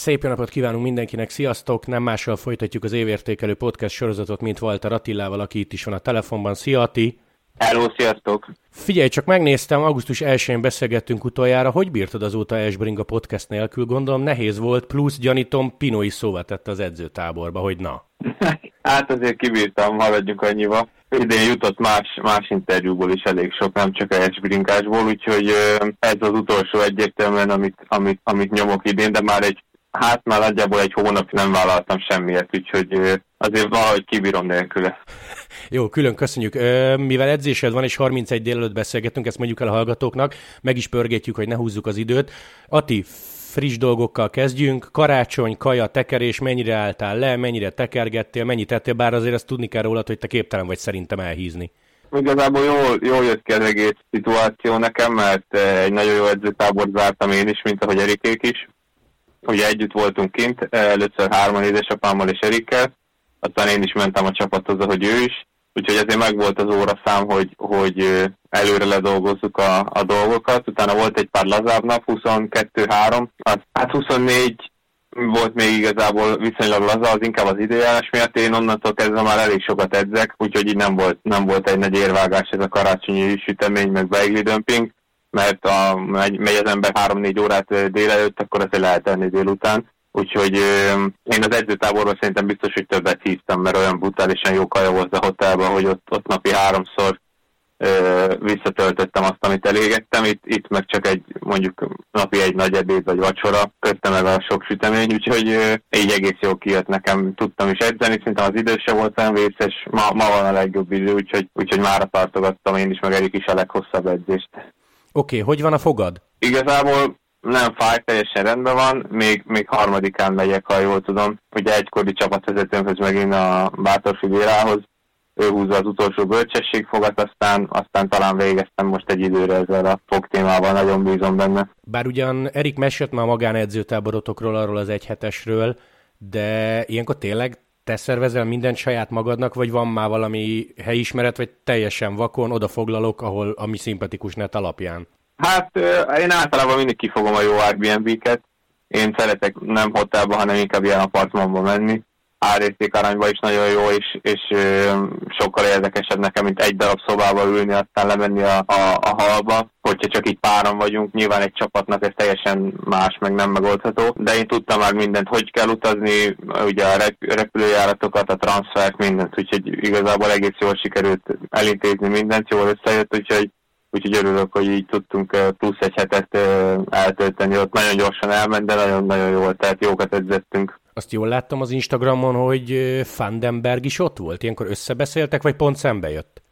Szép napot kívánunk mindenkinek, sziasztok! Nem mással folytatjuk az évértékelő podcast sorozatot, mint Walter Attilával, aki itt is van a telefonban. Szia, Ati! Hello, sziasztok! Figyelj, csak megnéztem, augusztus 1-én beszélgettünk utoljára. Hogy bírtad azóta a podcast nélkül? Gondolom nehéz volt, plusz gyanítom, Pino is szóval tette az edzőtáborba, hogy na. hát azért kibírtam, maradjunk annyiba. Idén jutott más, más interjúból is elég sok, nem csak a Esbringásból, úgyhogy ez az utolsó egyértelműen, amit, amit, amit nyomok idén, de már egy Hát már nagyjából egy hónap nem vállaltam semmiért, úgyhogy azért valahogy kibírom nélküle. Jó, külön köszönjük. Mivel edzésed van, és 31 délelőtt beszélgetünk, ezt mondjuk el a hallgatóknak, meg is pörgetjük, hogy ne húzzuk az időt. Ati, friss dolgokkal kezdjünk. Karácsony, kaja, tekerés, mennyire álltál le, mennyire tekergettél, mennyit tettél, bár azért azt tudni kell rólad, hogy te képtelen vagy szerintem elhízni. Igazából jól, jól jött ki az egész szituáció nekem, mert egy nagyon jó edzőtábort zártam én is, mint ahogy Erikék is ugye együtt voltunk kint, először hárman édesapámmal és Erikkel, aztán én is mentem a csapathoz, hogy ő is, úgyhogy ezért megvolt az óraszám, hogy, hogy előre ledolgozzuk a, a dolgokat. Utána volt egy pár lazább nap, 22-3, hát 24 volt még igazából viszonylag laza, az inkább az időjárás miatt. Én onnantól kezdve már elég sokat edzek, úgyhogy így nem volt, nem volt egy nagy érvágás ez a karácsonyi sütemény, meg beigli dömping mert a, megy, az ember 3-4 órát délelőtt, akkor azért lehet tenni délután. Úgyhogy én az edzőtáborban szerintem biztos, hogy többet hívtam, mert olyan brutálisan jó kaja volt a hotelben, hogy ott, ott napi háromszor visszatöltöttem azt, amit elégettem. Itt, itt meg csak egy, mondjuk napi egy nagy ebéd vagy vacsora, kötte meg a sok sütemény, úgyhogy ö, így egész jó kijött nekem. Tudtam is edzeni, szerintem az idő se volt olyan vészes. Ma, ma van a legjobb idő, úgyhogy, úgyhogy mára tartogattam én is, meg Erik is a leghosszabb edzést. Oké, okay, hogy van a fogad? Igazából nem fáj, teljesen rendben van, még, még harmadikán megyek, ha jól tudom. Ugye egykori csapatvezetőmhöz megint a Bátorfi Bérához, ő húzza az utolsó bölcsességfogat, aztán, aztán talán végeztem most egy időre ezzel a fog témával, nagyon bízom benne. Bár ugyan Erik mesélt már magánedzőtáborotokról, arról az egyhetesről, de ilyenkor tényleg te szervezel mindent saját magadnak, vagy van már valami helyismeret, vagy teljesen vakon odafoglalok, ahol ami szimpatikus net alapján? Hát én általában mindig kifogom a jó Airbnb-ket. Én szeretek nem hotelba, hanem inkább ilyen apartmanba menni árérték arányban is nagyon jó, és, és sokkal érdekesebb nekem, mint egy darab szobába ülni, aztán lemenni a, a, a halba. Hogyha csak így páran vagyunk, nyilván egy csapatnak ez teljesen más, meg nem megoldható, de én tudtam már mindent, hogy kell utazni, ugye a repülőjáratokat, a transfert, mindent, úgyhogy igazából egész jól sikerült elintézni mindent, jól összejött, úgyhogy úgyhogy örülök, hogy így tudtunk plusz egy hetet eltölteni. Ott nagyon gyorsan elment, de nagyon-nagyon jól, tehát jókat edzettünk. Azt jól láttam az Instagramon, hogy Fandenberg is ott volt. Ilyenkor összebeszéltek, vagy pont szembe jött?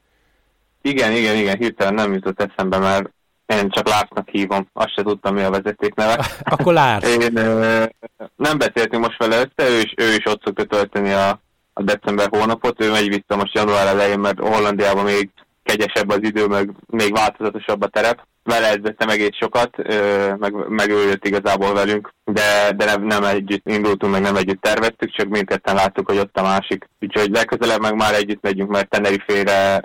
Igen, igen, igen, hirtelen nem jutott eszembe, mert én csak Lásznak hívom, azt se tudtam, mi a vezeték neve. Akkor Lársz. Én, nem beszéltünk most vele össze, ő is, ő is ott szokta tölteni a, a december hónapot, ő megy vissza most január elején, mert Hollandiában még kegyesebb az idő, meg még változatosabb a terep. Vele edzettem egész sokat, meg, meg ő jött igazából velünk, de, de nem, nem együtt indultunk, meg nem együtt terveztük, csak mindketten láttuk, hogy ott a másik. Úgyhogy legközelebb meg már együtt megyünk, mert Tenerifére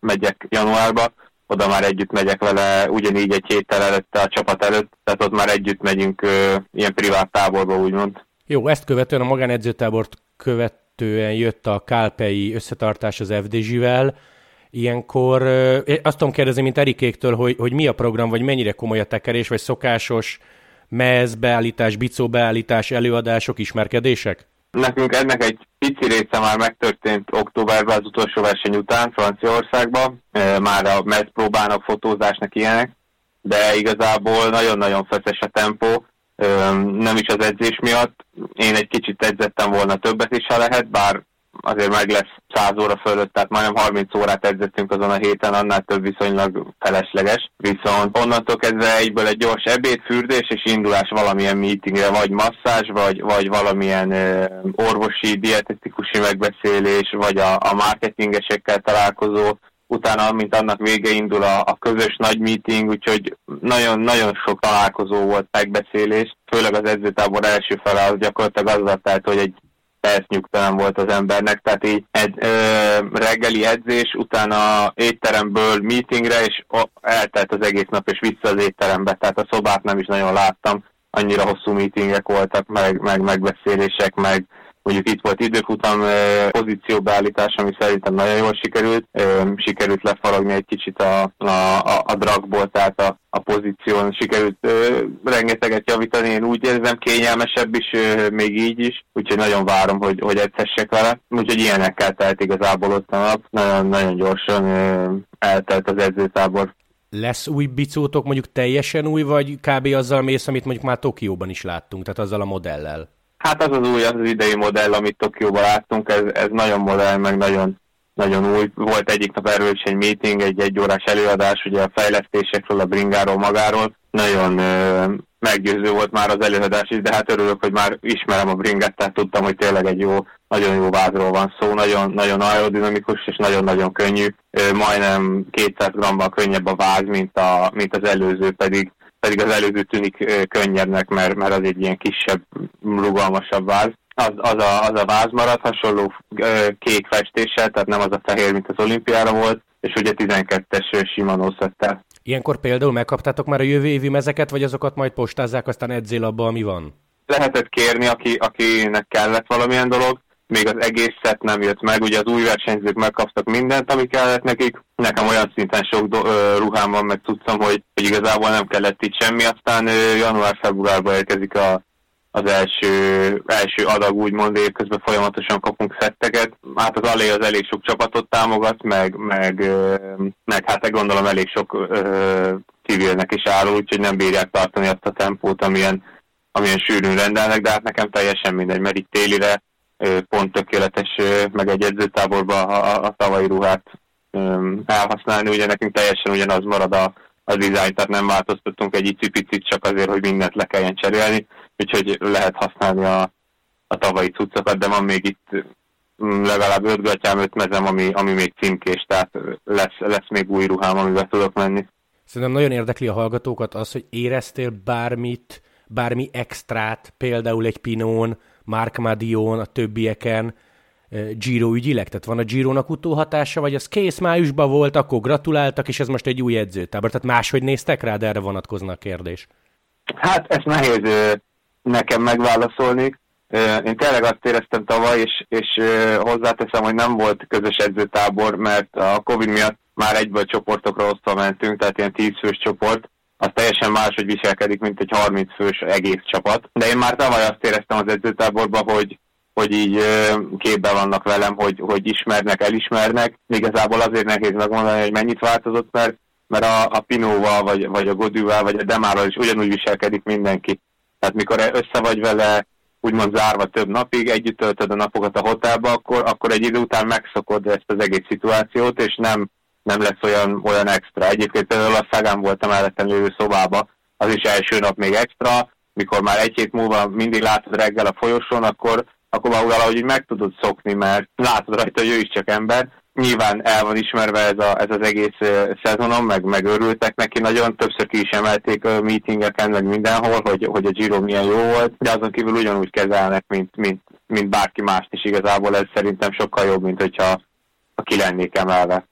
megyek januárba, oda már együtt megyek vele, ugyanígy egy héttel előtte a csapat előtt, tehát ott már együtt megyünk ö, ilyen privát táborba, úgymond. Jó, ezt követően a magánedzőtábort követően jött a Kálpei összetartás az FDZ-vel, Ilyenkor azt tudom kérdezni, mint Erikéktől, hogy, hogy mi a program, vagy mennyire komoly a tekerés, vagy szokásos mez beállítás, bicó beállítás, előadások, ismerkedések? Nekünk ennek egy pici része már megtörtént októberben az utolsó verseny után Franciaországban, már a mez próbának, fotózásnak ilyenek, de igazából nagyon-nagyon feszes a tempó, nem is az edzés miatt. Én egy kicsit edzettem volna többet is, ha lehet, bár azért meg lesz 100 óra fölött, tehát majdnem 30 órát edzettünk azon a héten, annál több viszonylag felesleges. Viszont onnantól kezdve egyből egy gyors ebéd, fürdés és indulás valamilyen meetingre, vagy masszázs, vagy, vagy valamilyen ö, orvosi, dietetikusi megbeszélés, vagy a, a marketingesekkel találkozó, utána, mint annak vége indul a, a közös nagy meeting, úgyhogy nagyon-nagyon sok találkozó volt megbeszélés, főleg az edzőtábor első fele az gyakorlatilag az tehát, hogy egy nyugtalan volt az embernek, tehát így egy ö, reggeli edzés, utána étteremből meetingre, és eltelt az egész nap, és vissza az étterembe, tehát a szobát nem is nagyon láttam. annyira hosszú meetingek voltak, meg, meg megbeszélések, meg mondjuk itt volt időfutam pozícióbeállítás, ami szerintem nagyon jól sikerült. Sikerült lefaragni egy kicsit a, a, a, a dragból, tehát a, a pozíción sikerült rengeteget javítani. Én úgy érzem kényelmesebb is, még így is, úgyhogy nagyon várom, hogy, hogy egyszessek vele. Úgyhogy ilyenekkel telt igazából ott a nap. Nagyon, nagyon gyorsan eltelt az edzőtábor. Lesz új bicótok, mondjuk teljesen új, vagy kb. azzal mész, amit mondjuk már Tokióban is láttunk, tehát azzal a modellel? Hát az az új, az az idei modell, amit Tokióban láttunk, ez, ez nagyon modern, meg nagyon, nagyon új. Volt egyik nap erről is egy meeting, egy egyórás előadás, ugye a fejlesztésekről, a bringáról magáról. Nagyon ö, meggyőző volt már az előadás is, de hát örülök, hogy már ismerem a bringát, tehát tudtam, hogy tényleg egy jó, nagyon jó vázról van szó, nagyon, nagyon aerodinamikus és nagyon-nagyon könnyű. Ö, majdnem 200 gramban könnyebb a váz, mint, a, mint az előző, pedig pedig az előző tűnik könnyebbnek, mert, mert az egy ilyen kisebb, rugalmasabb váz. Az, az, a, az a váz marad hasonló kék festéssel, tehát nem az a fehér, mint az olimpiára volt, és ugye 12-es Shimano szettel. Ilyenkor például megkaptátok már a jövő évi mezeket, vagy azokat majd postázzák, aztán edzél abba, ami van? Lehetett kérni, aki, akinek kellett valamilyen dolog, még az egész szett nem jött meg, ugye az új versenyzők megkaptak mindent, ami kellett nekik. Nekem olyan szinten sok do- ö, ruhám van, meg tudtam, hogy, hogy igazából nem kellett itt semmi, aztán január-februárban érkezik a, az első, első adag, úgymond évközben folyamatosan kapunk szetteket. Hát az Alé az elég sok csapatot támogat, meg, meg, meg hát gondolom elég sok civilnek is áll, úgyhogy nem bírják tartani azt a tempót, amilyen, amilyen sűrűn rendelnek, de hát nekem teljesen mindegy, mert itt télire pont tökéletes, meg egy edzőtáborban a, a tavalyi ruhát elhasználni, ugye nekünk teljesen ugyanaz marad a, a dizájn, tehát nem változtattunk egy icipicit csak azért, hogy mindent le kelljen cserélni, úgyhogy lehet használni a, a tavalyi cuccokat, de van még itt legalább öt gatyám, öt mezem, ami, ami még címkés, tehát lesz, lesz még új ruhám, amivel tudok menni. Szerintem nagyon érdekli a hallgatókat az, hogy éreztél bármit, bármi extrát, például egy pinón, Mark Madion, a többieken, Giro ügyileg? Tehát van a Gironak utóhatása, vagy az kész májusban volt, akkor gratuláltak, és ez most egy új edzőtábor. Tehát máshogy néztek rá, de erre vonatkozna a kérdés. Hát ezt nehéz nekem megválaszolni. Én tényleg azt éreztem tavaly, és, és hozzáteszem, hogy nem volt közös edzőtábor, mert a Covid miatt már egyből csoportokra osztva mentünk, tehát ilyen tízfős csoport, az teljesen máshogy viselkedik, mint egy 30 fős egész csapat. De én már tavaly azt éreztem az edzőtáborban, hogy, hogy így képbe vannak velem, hogy, hogy ismernek, elismernek. Igazából azért nehéz megmondani, hogy mennyit változott, mert, mert a, a Pinóval, vagy, vagy a Godűvel, vagy a Demárral is ugyanúgy viselkedik mindenki. Tehát mikor össze vagy vele úgymond zárva több napig, együtt töltöd a napokat a hotelba, akkor, akkor egy idő után megszokod ezt az egész szituációt, és nem nem lesz olyan, olyan extra. Egyébként például a Szagán volt a mellettem lévő szobába, az is első nap még extra, mikor már egy hét múlva mindig látod reggel a folyosón, akkor, akkor már valahogy meg tudod szokni, mert látod rajta, hogy ő is csak ember. Nyilván el van ismerve ez, a, ez az egész szezonom, meg, meg örültek neki nagyon, többször ki is emelték a meetingeken, meg mindenhol, hogy, hogy a Giro milyen jó volt, de azon kívül ugyanúgy kezelnek, mint, mint, mint bárki mást is igazából, ez szerintem sokkal jobb, mint hogyha ha ki lennék emelve.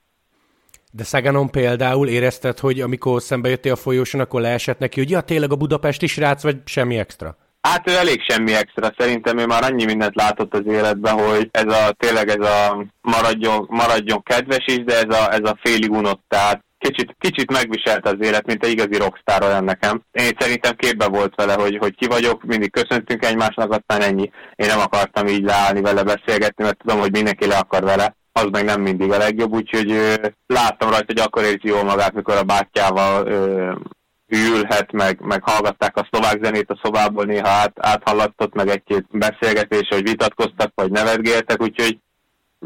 De Szaganon például érezted, hogy amikor szembe jöttél a folyóson, akkor leesett neki, hogy ja, tényleg a budapesti srác, vagy semmi extra? Hát ő elég semmi extra. Szerintem ő már annyi mindent látott az életben, hogy ez a, tényleg ez a maradjon, maradjon kedves is, de ez a, ez a félig unott, tehát kicsit, kicsit megviselt az élet, mint egy igazi rockstar olyan nekem. Én szerintem képbe volt vele, hogy, hogy ki vagyok, mindig köszöntünk egymásnak, aztán ennyi. Én nem akartam így leállni vele beszélgetni, mert tudom, hogy mindenki le akar vele az meg nem mindig a legjobb, úgyhogy ö, láttam rajta, hogy akkor érzi jól magát, mikor a bátyjával ö, ülhet, meg, meg hallgatták a szlovák zenét a szobából, néha át, áthallatott, meg egy-két beszélgetés, hogy vitatkoztak, vagy nevetgéltek, úgyhogy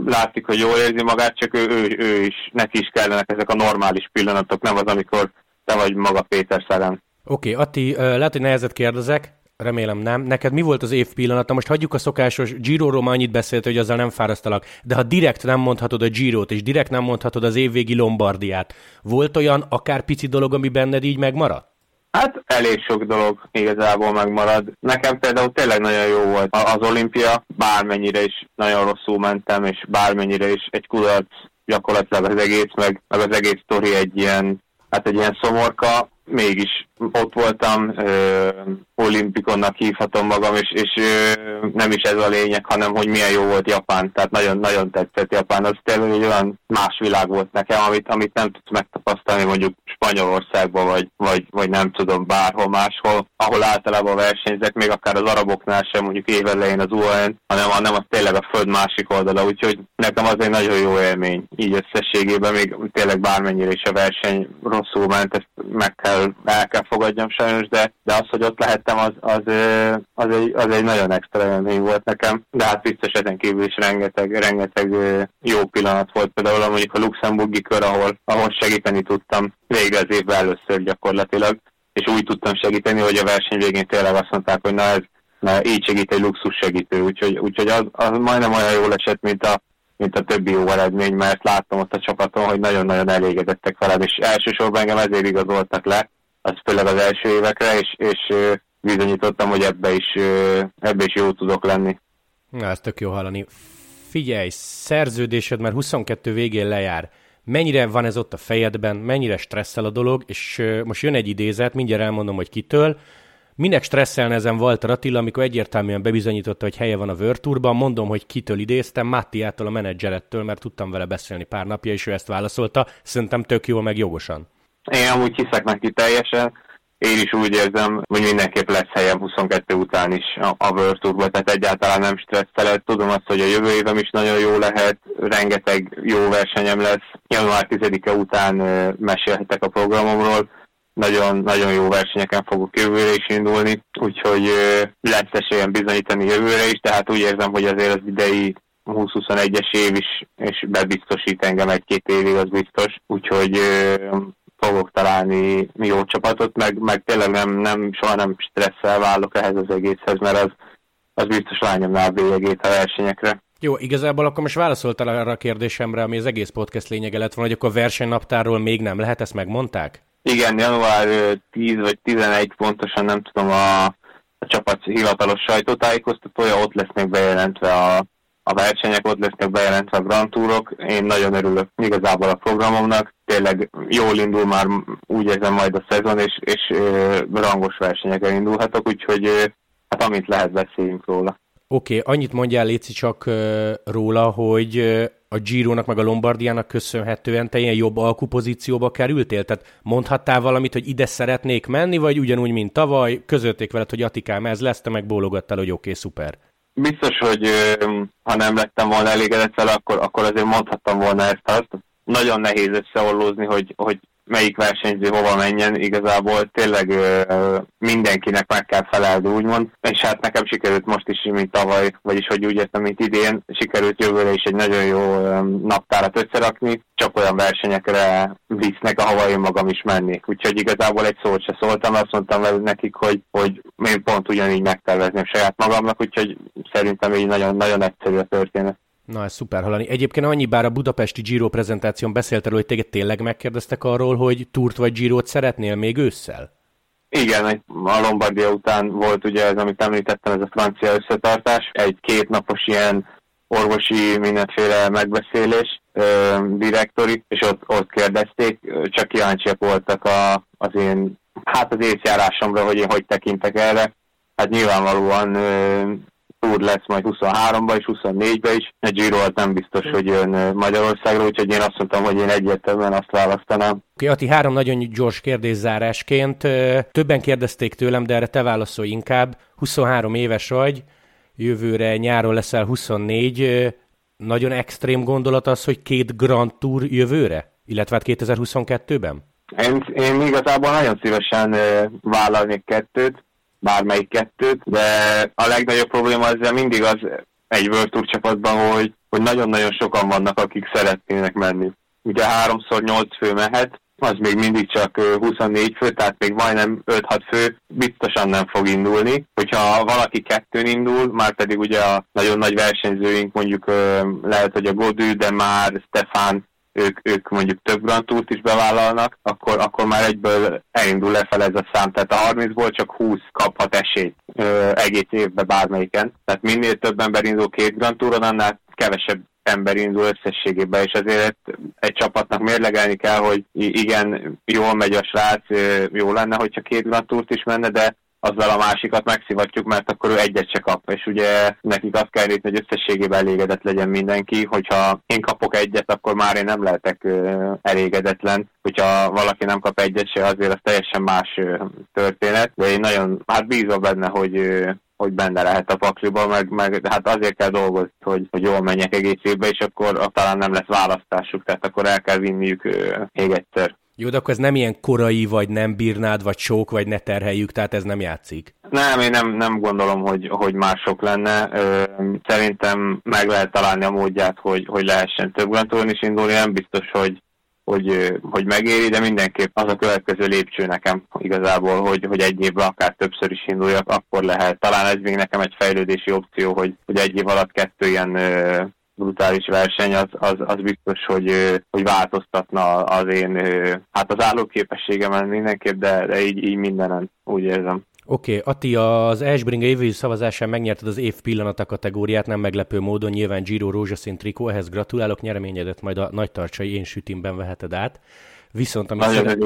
látszik, hogy jól érzi magát, csak ő, ő, ő is, neki is kellenek ezek a normális pillanatok, nem az, amikor te vagy maga Péter Szeren. Oké, okay, Atti, lehet, hogy nehezet kérdezek, Remélem nem. Neked mi volt az év pillanata? Most hagyjuk a szokásos Giro-ról, már annyit beszélt, hogy azzal nem fárasztalak. De ha direkt nem mondhatod a Girot, és direkt nem mondhatod az évvégi Lombardiát, volt olyan akár pici dolog, ami benned így megmaradt? Hát elég sok dolog igazából megmarad. Nekem például tényleg nagyon jó volt az olimpia, bármennyire is nagyon rosszul mentem, és bármennyire is egy kudarc gyakorlatilag az egész, meg, meg az egész sztori egy ilyen, hát egy ilyen szomorka, mégis ott voltam, ö, olimpikonnak hívhatom magam, és, és ö, nem is ez a lényeg, hanem hogy milyen jó volt Japán. Tehát nagyon-nagyon tetszett Japán. Az tényleg egy olyan más világ volt nekem, amit, amit nem tudsz megtapasztalni mondjuk Spanyolországban, vagy, vagy, vagy nem tudom, bárhol máshol, ahol általában versenyzek, még akár az araboknál sem, mondjuk évelején az UN, hanem, hanem az tényleg a föld másik oldala. Úgyhogy nekem az egy nagyon jó élmény. Így összességében még tényleg bármennyire is a verseny rosszul ment, ezt meg kell, el kell fogadjam sajnos, de, de az, hogy ott lehettem, az, az, az, egy, az egy nagyon extra élmény volt nekem. De hát biztos ezen kívül is rengeteg, rengeteg jó pillanat volt. Például mondjuk a luxemburgi kör, ahol, ahol segíteni tudtam végre az évben először gyakorlatilag, és úgy tudtam segíteni, hogy a verseny végén tényleg azt mondták, hogy na ez na, így segít egy luxus segítő, úgyhogy, úgyhogy az, az majdnem olyan jól esett, mint a, mint a többi jó eredmény, mert láttam ott a csapaton, hogy nagyon-nagyon elégedettek velem, és elsősorban engem ezért igazoltak le, az főleg az első évekre, és, és bizonyítottam, hogy ebbe is, ebbe is jó tudok lenni. Na, ez tök jó hallani. Figyelj, szerződésed már 22 végén lejár. Mennyire van ez ott a fejedben, mennyire stresszel a dolog, és most jön egy idézet, mindjárt elmondom, hogy kitől. Minek stresszelne ezen Walter Attila, amikor egyértelműen bebizonyította, hogy helye van a World Tourban, mondom, hogy kitől idéztem, Mattiától a menedzserettől, mert tudtam vele beszélni pár napja, és ő ezt válaszolta. Szerintem tök jól, meg jogosan. Én amúgy hiszek neki teljesen. Én is úgy érzem, hogy mindenképp lesz helyem 22 után is a, a World Tourba, tehát egyáltalán nem stresszelet. Tudom azt, hogy a jövő évem is nagyon jó lehet, rengeteg jó versenyem lesz. Január 10-e után mesélhetek a programomról, nagyon, nagyon jó versenyeken fogok jövőre is indulni, úgyhogy lesz esélyem bizonyítani jövőre is, tehát úgy érzem, hogy azért az idei 20-21-es év is, és bebiztosít engem egy-két évig, az biztos. Úgyhogy fogok találni jó csapatot, meg, meg tényleg nem, nem, soha nem stresszel válok ehhez az egészhez, mert az, az biztos rányomná a bélyegét a versenyekre. Jó, igazából akkor most válaszoltál arra a kérdésemre, ami az egész podcast lényege lett volna, hogy akkor a versenynaptárról még nem lehet, ezt megmondták? Igen, január 10 vagy 11 pontosan nem tudom a, a csapat hivatalos sajtótájékoztatója, ott lesznek bejelentve a, a versenyek, ott lesznek bejelentve a Grand Tourok. Én nagyon örülök igazából a programomnak. Tényleg jól indul már, úgy érzem majd a szezon, és, és rangos versenyeken indulhatok, úgyhogy hát amit lehet, beszéljünk róla. Oké, okay, annyit mondjál Léci csak uh, róla, hogy uh, a Gironak meg a Lombardiának köszönhetően te ilyen jobb alkupozícióba kerültél? Tehát mondhattál valamit, hogy ide szeretnék menni, vagy ugyanúgy, mint tavaly, közölték veled, hogy Atikám ez lesz, te meg bólogattál, hogy oké, okay, szuper. Biztos, hogy ha nem lettem volna elégedett vele, akkor, akkor azért mondhattam volna ezt azt. Nagyon nehéz összeollózni, hogy, hogy melyik versenyző hova menjen, igazából tényleg ö, mindenkinek meg kell felelni, úgymond. És hát nekem sikerült most is, mint tavaly, vagyis hogy úgy értem, mint idén, sikerült jövőre is egy nagyon jó ö, naptárat összerakni, csak olyan versenyekre visznek, ahova én magam is mennék. Úgyhogy igazából egy szót se szóltam, azt mondtam velük nekik, hogy, hogy én pont ugyanígy megtervezném saját magamnak, úgyhogy szerintem így nagyon, nagyon egyszerű a történet. Na, ez szuper hallani. Egyébként annyi bár a budapesti Giro prezentáción beszélt erről, hogy téged tényleg megkérdeztek arról, hogy túrt vagy Girot szeretnél még ősszel? Igen, a Lombardia után volt ugye ez, amit említettem, ez a francia összetartás. Egy kétnapos ilyen orvosi mindenféle megbeszélés, ö, direktori, és ott, ott kérdezték, csak kíváncsiak voltak a, az én, hát az észjárásomra, hogy én hogy tekintek erre. Hát nyilvánvalóan ö, túr lesz majd 23-ba és 24-be is. Giro az nem biztos, hogy jön Magyarországra, úgyhogy én azt mondtam, hogy én egyértelműen azt választanám. Oké, Ati, három nagyon gyors kérdészárásként. Többen kérdezték tőlem, de erre te válaszolj inkább. 23 éves vagy, jövőre nyáron leszel 24. Nagyon extrém gondolat az, hogy két Grand Tour jövőre? Illetve hát 2022-ben? Én, én igazából nagyon szívesen vállalnék kettőt bármelyik kettőt, de a legnagyobb probléma ezzel mindig az egy World Tour csapatban, hogy, hogy nagyon-nagyon sokan vannak, akik szeretnének menni. Ugye háromszor nyolc fő mehet, az még mindig csak 24 fő, tehát még majdnem 5-6 fő biztosan nem fog indulni. Hogyha valaki kettőn indul, már pedig ugye a nagyon nagy versenyzőink, mondjuk lehet, hogy a Godű, de már Stefan ők, ők mondjuk több Grand Tourt is bevállalnak, akkor, akkor már egyből elindul lefelé ez a szám. Tehát a 30-ból csak 20 kaphat esélyt ö, egész évben bármelyiken. Tehát minél több ember indul két Grand Touron, annál kevesebb ember indul összességében, és azért egy csapatnak mérlegelni kell, hogy igen, jól megy a srác, jó lenne, hogyha két Grand is menne, de azzal a másikat megszivatjuk, mert akkor ő egyet se kap, és ugye nekik azt kell nézni, hogy összességében elégedett legyen mindenki, hogyha én kapok egyet, akkor már én nem lehetek elégedetlen, hogyha valaki nem kap egyet se, azért az teljesen más történet, de én nagyon, hát bízom benne, hogy hogy benne lehet a pakliba, meg, meg hát azért kell dolgozni, hogy, hogy jól menjek egész évbe, és akkor talán nem lesz választásuk, tehát akkor el kell vinniük még egyszer. Jó, de akkor ez nem ilyen korai, vagy nem bírnád, vagy sok, vagy ne terheljük, tehát ez nem játszik. Nem, én nem, nem gondolom, hogy, hogy mások lenne. Szerintem meg lehet találni a módját, hogy, hogy lehessen több Grand is indulni. Nem biztos, hogy, hogy, hogy megéri, de mindenképp az a következő lépcső nekem igazából, hogy, hogy egy évben akár többször is induljak, akkor lehet. Talán ez még nekem egy fejlődési opció, hogy, hogy egy év alatt kettő ilyen brutális verseny, az, az, az biztos, hogy, hogy változtatna az én, hát az állóképességemen mindenképp, de, de így, így mindenen, úgy érzem. Oké, okay, Ati, az Esbringa évi szavazásán megnyerted az év pillanata kategóriát, nem meglepő módon, nyilván Giro rózsaszín trikó, ehhez gratulálok, nyereményedet majd a nagy tartsai én sütimben veheted át. Viszont, amit szeret...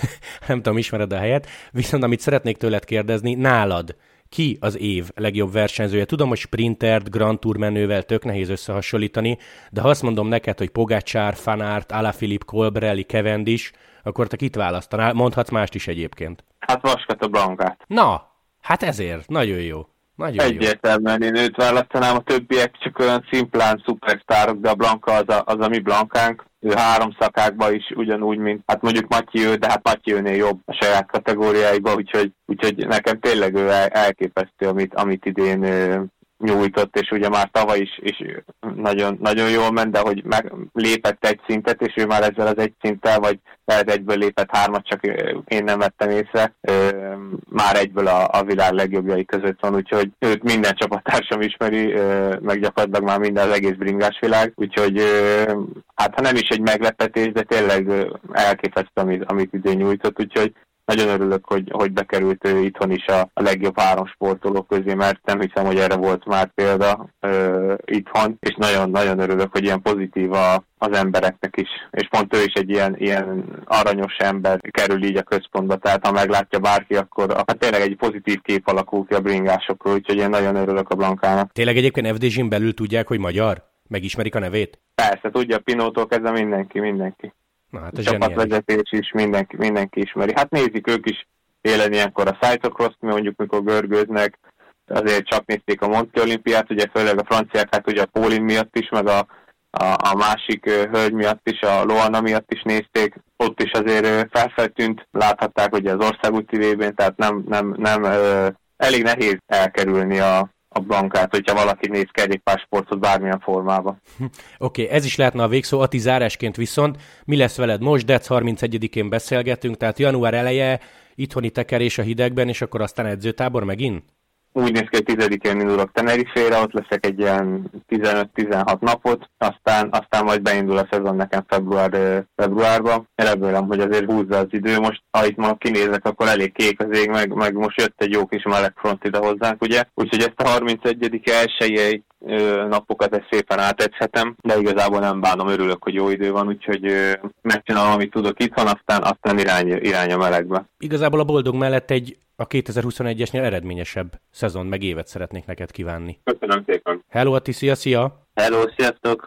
nem tudom, ismered a helyet, viszont amit szeretnék tőled kérdezni, nálad ki az év legjobb versenyzője? Tudom, hogy sprintert, Grand Tour menővel tök nehéz összehasonlítani, de ha azt mondom neked, hogy Pogácsár, Fanart, Alaphilipp, Colbrelli, Cavendish, akkor te kit választanál? Mondhatsz mást is egyébként. Hát Vaskat a Blankát. Na, hát ezért. Nagyon jó. Nagyon Egyértelműen én őt választanám, a többiek csak olyan szimplán szupersztárok, de a Blanka az a, az a mi Blankánk. Ő három szakákban is ugyanúgy, mint hát mondjuk Matyi de hát Matyi jobb a saját kategóriáiban, úgyhogy, úgyhogy nekem tényleg ő elképesztő, amit, amit idén nyújtott, és ugye már tavaly is, is nagyon, nagyon jól ment, de hogy meg lépett egy szintet, és ő már ezzel az egy szinttel, vagy lehet egyből lépett hármat, csak én nem vettem észre, már egyből a, a világ legjobbjai között van, úgyhogy őt minden csapattársam ismeri, meg gyakorlatilag már minden az egész bringás világ, úgyhogy hát ha nem is egy meglepetés, de tényleg elképesztő, amit, amit idén nyújtott, úgyhogy nagyon örülök, hogy, hogy bekerült ő itthon is a, a legjobb három sportoló közé, mert nem hiszem, hogy erre volt már példa ö, itthon, és nagyon-nagyon örülök, hogy ilyen pozitív a, az embereknek is, és pont ő is egy ilyen, ilyen aranyos ember kerül így a központba, tehát ha meglátja bárki, akkor hát tényleg egy pozitív kép alakul ki a bringásokról, úgyhogy én nagyon örülök a Blankának. Tényleg egyébként FDZ-n belül tudják, hogy magyar? Megismerik a nevét? Persze, tudja, Pinótól kezdve mindenki, mindenki. Na, hát a csapatvezetés is mindenki, mindenki ismeri. Hát nézik ők is élen ilyenkor a cyclocross mondjuk mikor görgőznek, azért csak nézték a Monti olimpiát, ugye főleg a franciák, hát ugye a Pólin miatt is, meg a, a, a másik hölgy miatt is, a Loana miatt is nézték, ott is azért felfeltűnt, láthatták ugye az országúti vében, tehát nem, nem, nem elég nehéz elkerülni a, a bankát, hogyha valaki néz kerékpársportot bármilyen formában. Oké, okay, ez is lehetne a végszó. Ati zárásként viszont mi lesz veled most? Dec 31-én beszélgetünk, tehát január eleje, itthoni tekerés a hidegben, és akkor aztán edzőtábor megint? Úgy néz ki, hogy tizedikén indulok Tenerifére, ott leszek egy ilyen 15-16 napot, aztán, aztán majd beindul a szezon nekem február, februárban. Remélem, hogy azért húzza az idő. Most, ha itt ma kinézek, akkor elég kék az ég, meg, meg most jött egy jó kis melegfront ide hozzánk, ugye? Úgyhogy ezt a 31. elsőjei napokat ezt szépen átegyhetem, de igazából nem bánom, örülök, hogy jó idő van, úgyhogy megcsinálom, amit tudok itt, itthon, aztán, aztán irány, irány a melegbe. Igazából a boldog mellett egy a 2021-esnél eredményesebb szezon meg évet szeretnék neked kívánni. Köszönöm szépen. Hello, Ati, szia, szia! Hello, sziasztok!